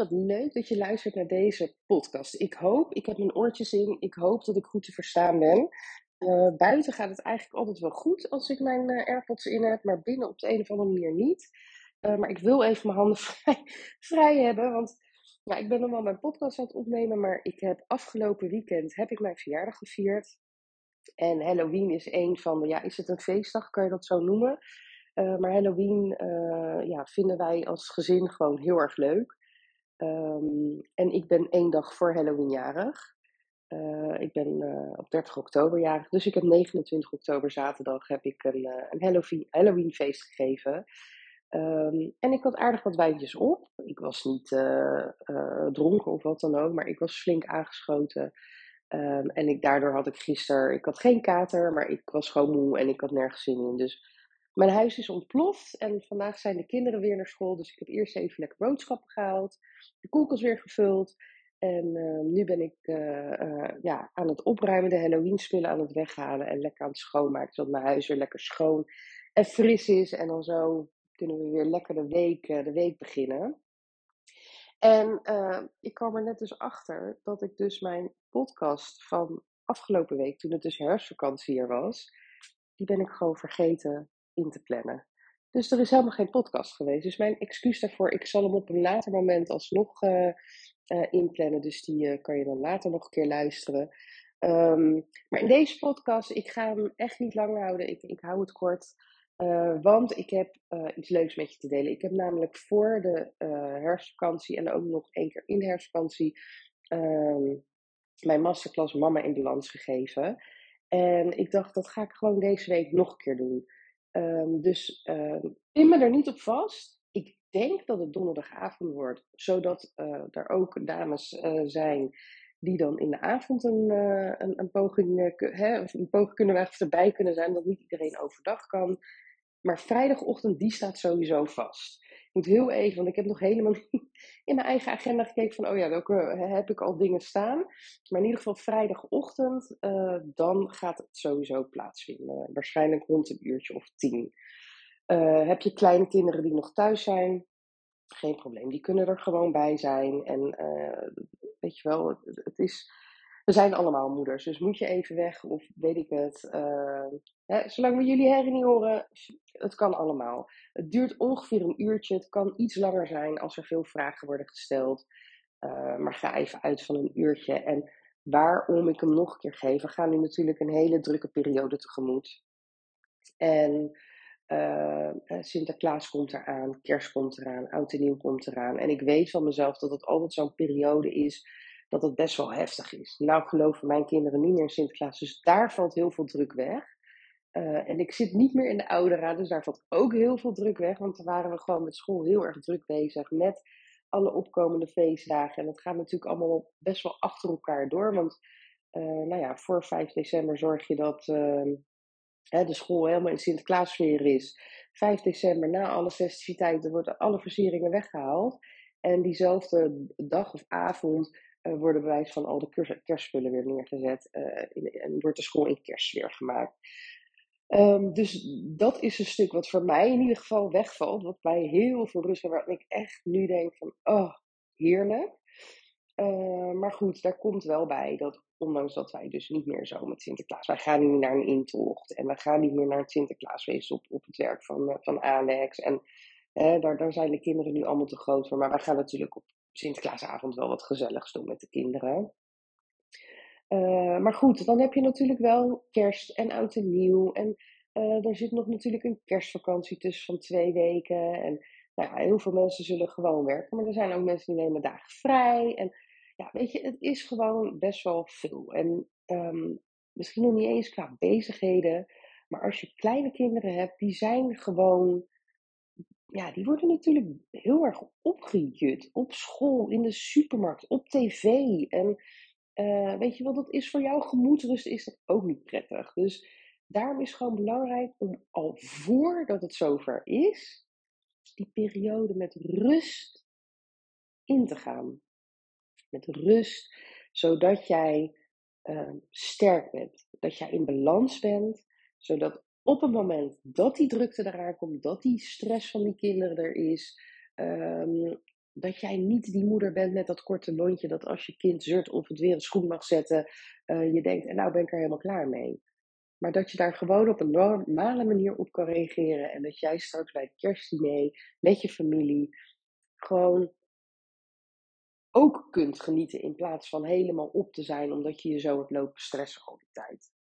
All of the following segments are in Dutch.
Wat leuk dat je luistert naar deze podcast. Ik hoop, ik heb mijn oortjes in, ik hoop dat ik goed te verstaan ben. Uh, buiten gaat het eigenlijk altijd wel goed als ik mijn uh, AirPods in heb, maar binnen op de een of andere manier niet. Uh, maar ik wil even mijn handen vrij, hebben, want ja, ik ben wel mijn podcast aan het opnemen, maar ik heb afgelopen weekend heb ik mijn verjaardag gevierd. En Halloween is een van de, ja, is het een feestdag, kan je dat zo noemen? maar Halloween ja, vinden wij als gezin gewoon heel erg leuk. Um, en ik ben één dag voor Halloween jarig. Uh, ik ben uh, op 30 oktober jarig. Dus ik heb 29 oktober zaterdag heb ik een, uh, een Halloween, Halloween feest gegeven. Um, en ik had aardig wat wijntjes op. Ik was niet dronken of wat dan ook, maar ik was flink aangeschoten. Um, en ik, daardoor had ik gisteren, ik had geen kater, maar ik was gewoon moe en ik had nergens zin in. Dus mijn huis is ontploft en vandaag zijn de kinderen weer naar school. Dus ik heb eerst even lekker boodschappen gehaald. De koelkast weer gevuld. En uh, nu ben ik uh, uh, ja, aan het opruimen, de Halloween spullen aan het weghalen en lekker aan het schoonmaken. Zodat mijn huis weer lekker schoon en fris is. En dan zo kunnen we weer lekker de week, de week beginnen. En ik kwam er net dus achter dat ik dus mijn podcast van afgelopen week, toen het dus herfstvakantie hier was, die ben ik gewoon vergeten in te plannen. Dus er is helemaal geen podcast geweest. Dus mijn excuus daarvoor, ik zal hem op een later moment alsnog uh, inplannen. Dus die uh, kan je dan later nog een keer luisteren. Um, maar in deze podcast, ik ga hem echt niet lang houden. Ik, ik hou het kort. want ik heb iets leuks met je te delen. Ik heb namelijk voor de herfstvakantie en ook nog één keer in herfstvakantie um, mijn masterclass Mama in Balans gegeven. En ik dacht, dat ga ik gewoon deze week nog een keer doen. Um, dus um, pin me er niet op vast. Ik denk dat het donderdagavond wordt, zodat uh, er ook dames uh, zijn die dan in de avond een, uh, een, poging, hè, een poging kunnen wagen of erbij kunnen zijn, dat niet iedereen overdag kan. Maar vrijdagochtend, die staat sowieso vast. Moet heel even, want ik heb nog helemaal niet in mijn eigen agenda gekeken van, oh ja, welke heb ik al dingen staan. Maar in ieder geval vrijdagochtend, uh, dan gaat het sowieso plaatsvinden. Waarschijnlijk rond een uurtje of tien. Uh, heb je kleine kinderen die nog thuis zijn? Geen probleem, die kunnen er gewoon bij zijn. En uh, weet je wel, het is we zijn allemaal moeders, dus moet je even weg of weet ik het. Uh, hè, zolang we jullie herrie niet horen, het kan allemaal. Het duurt ongeveer een uurtje, het kan iets langer zijn als er veel vragen worden gesteld. Uh, maar ga even uit van een uurtje. En waarom ik hem nog een keer geef, we gaan nu natuurlijk een hele drukke periode tegemoet. En uh, Sinterklaas komt eraan, kerst komt eraan, oud en nieuw komt eraan. En ik weet van mezelf dat het altijd zo'n periode is dat het best wel heftig is. Nou geloven mijn kinderen niet meer in Sinterklaas, dus daar valt heel veel druk weg. Uh, en ik zit niet meer in de oudera, dus daar valt ook heel veel druk weg. Want dan waren we gewoon met school heel erg druk bezig met alle opkomende feestdagen. En dat gaat natuurlijk allemaal best wel achter elkaar door. Want uh, nou ja, voor 5 december zorg je dat hè, de school helemaal in Sinterklaassfeer is. 5 december, na alle festiviteiten, worden alle versieringen weggehaald. En diezelfde dag of avond uh, worden bij wijze van al de kerstspullen weer neergezet uh, in, en wordt de school in kerstsfeer gemaakt. Um, dus dat is een stuk wat voor mij in ieder geval wegvalt, wat mij heel veel rust geeft, waar ik echt nu denk van, oh, heerlijk. Uh, maar goed, daar komt wel bij dat ondanks dat wij dus niet meer zo met Sinterklaas, wij gaan niet meer naar een intocht en we gaan niet meer naar het Sinterklaasfeest op, op het werk van, van Alex en daar, daar zijn de kinderen nu allemaal te groot voor, maar wij gaan natuurlijk op Sinterklaasavond wel wat gezelligs doen met de kinderen. Uh, maar goed, dan heb je natuurlijk wel kerst en oud en nieuw. En uh, er zit nog natuurlijk een kerstvakantie tussen van twee weken. En nou ja, heel veel mensen zullen gewoon werken. Maar er zijn ook mensen die nemen dagen vrij. En ja, weet je, het is gewoon best wel veel. En um, misschien nog niet eens qua bezigheden. Maar als je kleine kinderen hebt, die zijn gewoon ja, die worden natuurlijk heel erg opgejut. Op school, in de supermarkt, op tv. En Uh, weet je wel, dat is voor jouw gemoedsrust is dat ook niet prettig. Dus daarom is gewoon belangrijk om al voordat het zover is, die periode met rust in te gaan. Met rust, zodat jij uh, sterk bent, dat jij in balans bent, zodat op het moment dat die drukte eraan komt, dat die stress van die kinderen er is, um, dat jij niet die moeder bent met dat korte lontje dat als je kind zeurt of het weer een schoen mag zetten, uh, je denkt, en nou ben ik er helemaal klaar mee. Maar dat je daar gewoon op een normale manier op kan reageren en dat jij straks bij het kerstdiner met je familie gewoon ook kunt genieten in plaats van helemaal op te zijn omdat je je zo hebt lopen stressen al die tijd.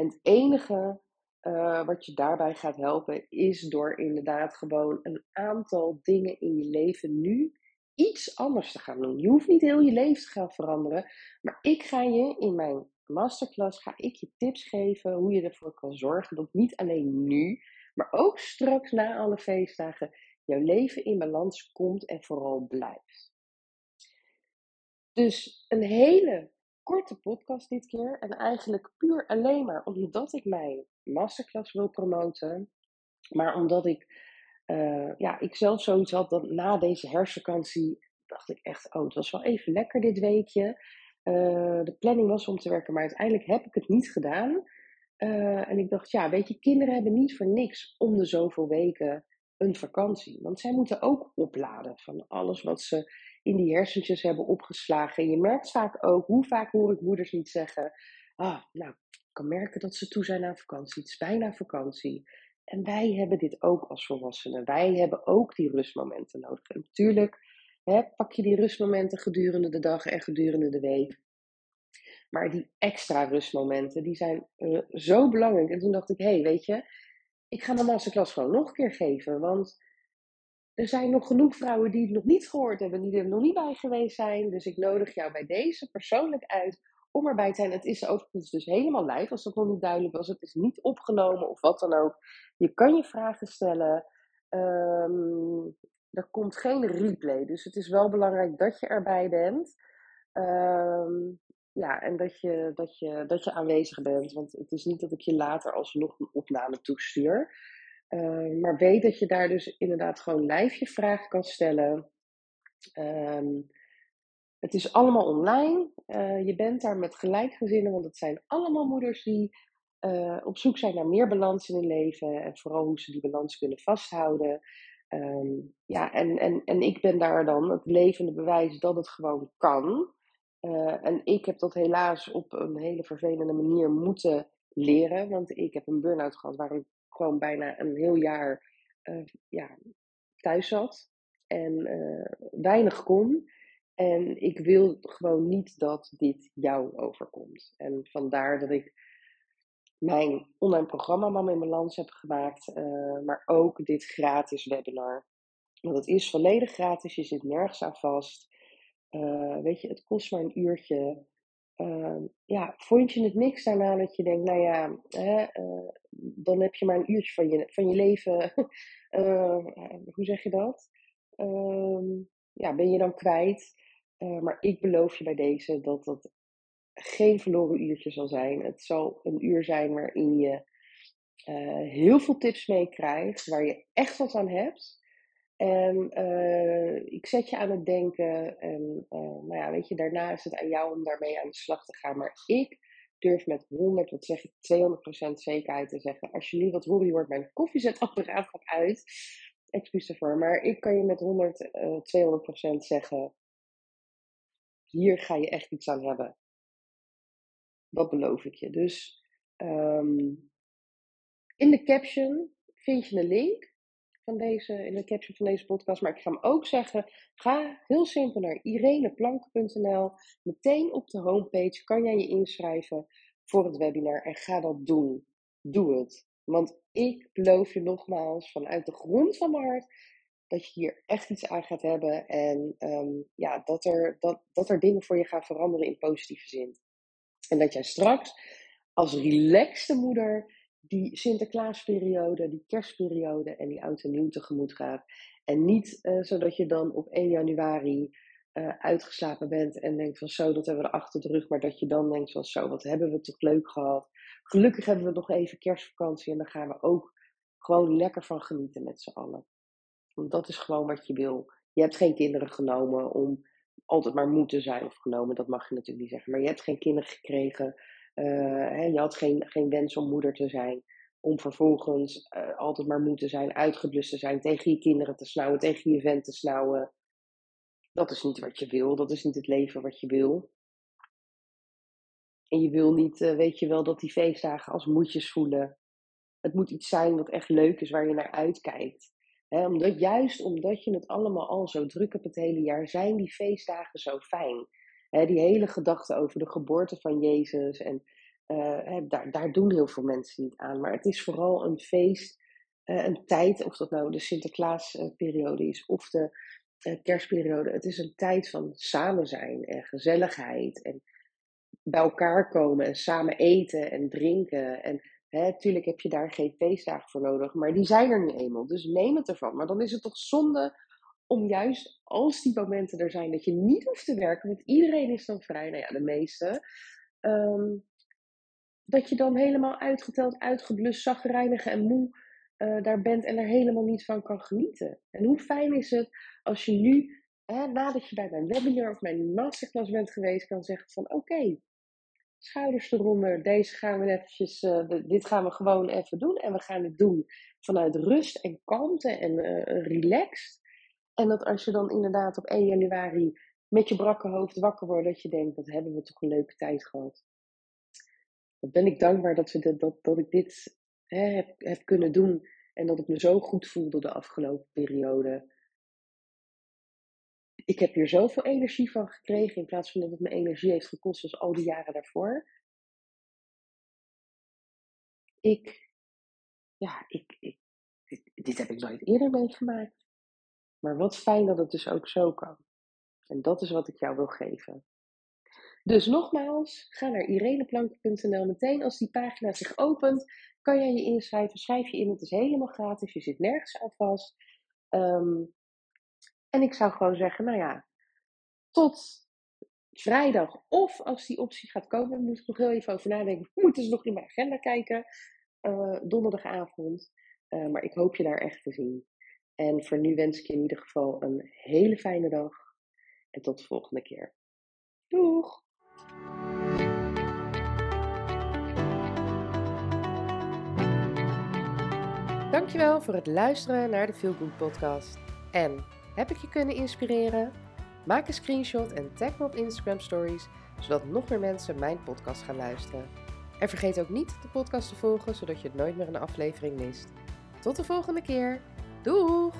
En het enige uh, wat je daarbij gaat helpen is door inderdaad gewoon een aantal dingen in je leven nu iets anders te gaan doen. Je hoeft niet heel je leven te gaan veranderen, maar ik ga je in mijn masterclass ga ik je tips geven hoe je ervoor kan zorgen dat niet alleen nu, maar ook straks na alle feestdagen jouw leven in balans komt en vooral blijft. Dus een hele korte podcast dit keer. En eigenlijk puur alleen maar omdat ik mijn masterclass wil promoten. Maar omdat ik, uh, ja, ik zelf zoiets had dat na deze herfstvakantie dacht ik echt, oh, het was wel even lekker dit weekje. Uh, de planning was om te werken, maar uiteindelijk heb ik het niet gedaan. Uh, en ik dacht, ja, weet je, kinderen hebben niet voor niks om de zoveel weken een vakantie. Want zij moeten ook opladen van alles wat ze in die hersentjes hebben opgeslagen. En je merkt vaak ook, hoe vaak hoor ik moeders niet zeggen: Ah, nou, ik kan merken dat ze toe zijn aan vakantie. Het is bijna vakantie. En wij hebben dit ook als volwassenen. Wij hebben ook die rustmomenten nodig. En natuurlijk hè, pak je die rustmomenten gedurende de dag en gedurende de week. Maar die extra rustmomenten, die zijn uh, zo belangrijk. En toen dacht ik, hé, hey, weet je, ik ga mijn masterclass gewoon nog een keer geven. Want er zijn nog genoeg vrouwen die het nog niet gehoord hebben, die er nog niet bij geweest zijn. Dus ik nodig jou bij deze persoonlijk uit om erbij te zijn. Het is overigens dus helemaal live, als dat nog niet duidelijk was. Het is niet opgenomen of wat dan ook. Je kan je vragen stellen. Um, er komt geen replay, dus het is wel belangrijk dat je erbij bent. Um, ja, en dat je, dat, je, dat je aanwezig bent. Want het is niet dat ik je later alsnog een opname toestuur. Uh, maar weet dat je daar dus inderdaad gewoon live vraag kan stellen. Um, het is allemaal online. Uh, je bent daar met gelijkgezinnen, want het zijn allemaal moeders die uh, op zoek zijn naar meer balans in hun leven. En vooral hoe ze die balans kunnen vasthouden. Um, ja, en, en, en ik ben daar dan het levende bewijs dat het gewoon kan. Uh, en ik heb dat helaas op een hele vervelende manier moeten leren. Want ik heb een burn-out gehad waar ik gewoon bijna een heel jaar uh, ja, thuis zat. En uh, weinig kon. En ik wil gewoon niet dat dit jou overkomt. En vandaar dat ik mijn online programma Mama in Balans heb gemaakt. maar ook dit gratis webinar. Want het is volledig gratis. Je zit nergens aan vast. Weet je, het kost maar een uurtje. Uh, ja, vond je het niks daarna dat je denkt, nou ja, hè, uh, dan heb je maar een uurtje van je, van je leven. hoe zeg je dat? Ehm, ja, ben je dan kwijt? maar ik beloof je bij deze dat dat geen verloren uurtje zal zijn. Het zal een uur zijn waarin je heel veel tips meekrijgt, waar je echt wat aan hebt. En uh, ik zet je aan het denken. En uh, nou ja, weet je, daarna is het aan jou om daarmee aan de slag te gaan. Maar ik durf met 100, wat zeg ik, 200% zekerheid te zeggen. Als je nu wat hoor, wordt mijn koffiezetapparaat gaat uit. Excuus ervoor. Maar ik kan je met 100, uh, 200% zeggen. Hier ga je echt iets aan hebben. Dat beloof ik je. Dus um, in de caption vind je een link deze, in de caption van deze podcast. Maar ik ga hem ook zeggen, ga heel simpel naar ireneplank.nl. Meteen op de homepage kan jij je inschrijven voor het webinar en ga dat doen. Doe het. Want ik beloof je nogmaals vanuit de grond van mijn hart dat je hier echt iets aan gaat hebben. En um, ja, dat er, dat, dat er dingen voor je gaan veranderen in positieve zin. En dat jij straks als relaxte moeder die Sinterklaasperiode, die kerstperiode en die oud en nieuw tegemoet gaat. En niet uh, zodat je dan op 1 januari uh, uitgeslapen bent en denkt van zo, dat hebben we achter de rug. Maar dat je dan denkt van zo, wat hebben we toch leuk gehad. Gelukkig hebben we nog even kerstvakantie en daar gaan we ook gewoon lekker van genieten met z'n allen. Want dat is gewoon wat je wil. Je hebt geen kinderen genomen om altijd maar moeten zijn of genomen. Dat mag je natuurlijk niet zeggen. Maar je hebt geen kinderen gekregen. Hè, je had geen, geen wens om moeder te zijn. Om vervolgens uh, altijd maar moeten zijn, uitgeblust te zijn, tegen je kinderen te snauwen, tegen je vent te snauwen. Dat is niet wat je wil. Dat is niet het leven wat je wil. En je wil niet, uh, weet je wel, dat die feestdagen als moedjes voelen. Het moet iets zijn wat echt leuk is, waar je naar uitkijkt. Omdat, juist omdat je het allemaal al zo druk hebt het hele jaar, zijn die feestdagen zo fijn. Die hele gedachte over de geboorte van Jezus. En uh, daar, daar doen heel veel mensen niet aan. Maar het is vooral een feest, uh, een tijd, of dat nou de Sinterklaasperiode is of de kerstperiode. Het is een tijd van samen zijn en gezelligheid. En bij elkaar komen en samen eten en drinken. En Hè, tuurlijk heb je daar geen feestdagen voor nodig, maar die zijn er nu eenmaal. Dus neem het ervan. Maar dan is het toch zonde om juist als die momenten er zijn dat je niet hoeft te werken, want iedereen is dan vrij, nou ja, de meeste. Um, dat je dan helemaal uitgeteld, uitgeblust, zagrijnig en moe uh, daar bent en er helemaal niet van kan genieten. En hoe fijn is het als je nu, hè, nadat je bij mijn webinar of mijn masterclass bent geweest, kan zeggen van oké, schouders eronder. Deze gaan we eventjes, uh, dit gaan we gewoon even doen. En we gaan het doen vanuit rust en kalmte en uh, relaxed. En dat als je dan inderdaad op 1 januari met je brakke hoofd wakker wordt, dat je denkt, wat hebben we toch een leuke tijd gehad. Wat ben ik dankbaar dat, dat, dat ik dit hè, heb, kunnen doen. En dat ik me zo goed voelde de afgelopen periode ik heb hier zoveel energie van gekregen in plaats van dat het me energie heeft gekost zoals al die jaren daarvoor. Ik, ja, ik, ik dit, dit, heb ik nooit eerder meegemaakt. Maar wat fijn dat het dus ook zo kan. En dat is wat ik jou wil geven. Dus nogmaals, ga naar ireneplank.nl. Meteen als die pagina zich opent, kan jij je inschrijven. Schrijf je in, het is helemaal gratis. Je zit nergens aan vast. Um, en ik zou gewoon zeggen, nou ja, tot vrijdag. Of als die optie gaat komen, moet ik nog heel even over nadenken. Moeten ze nog in mijn agenda kijken. Uh, donderdagavond. Uh, maar ik hoop je daar echt te zien. En voor nu wens ik je in ieder geval een hele fijne dag. En tot de volgende keer. Doeg! Dankjewel voor het luisteren naar de Feel Good podcast. En heb ik je kunnen inspireren? Maak een screenshot en tag me op Instagram Stories, zodat nog meer mensen mijn podcast gaan luisteren. En vergeet ook niet de podcast te volgen, zodat je nooit meer een aflevering mist. Tot de volgende keer. Doeg!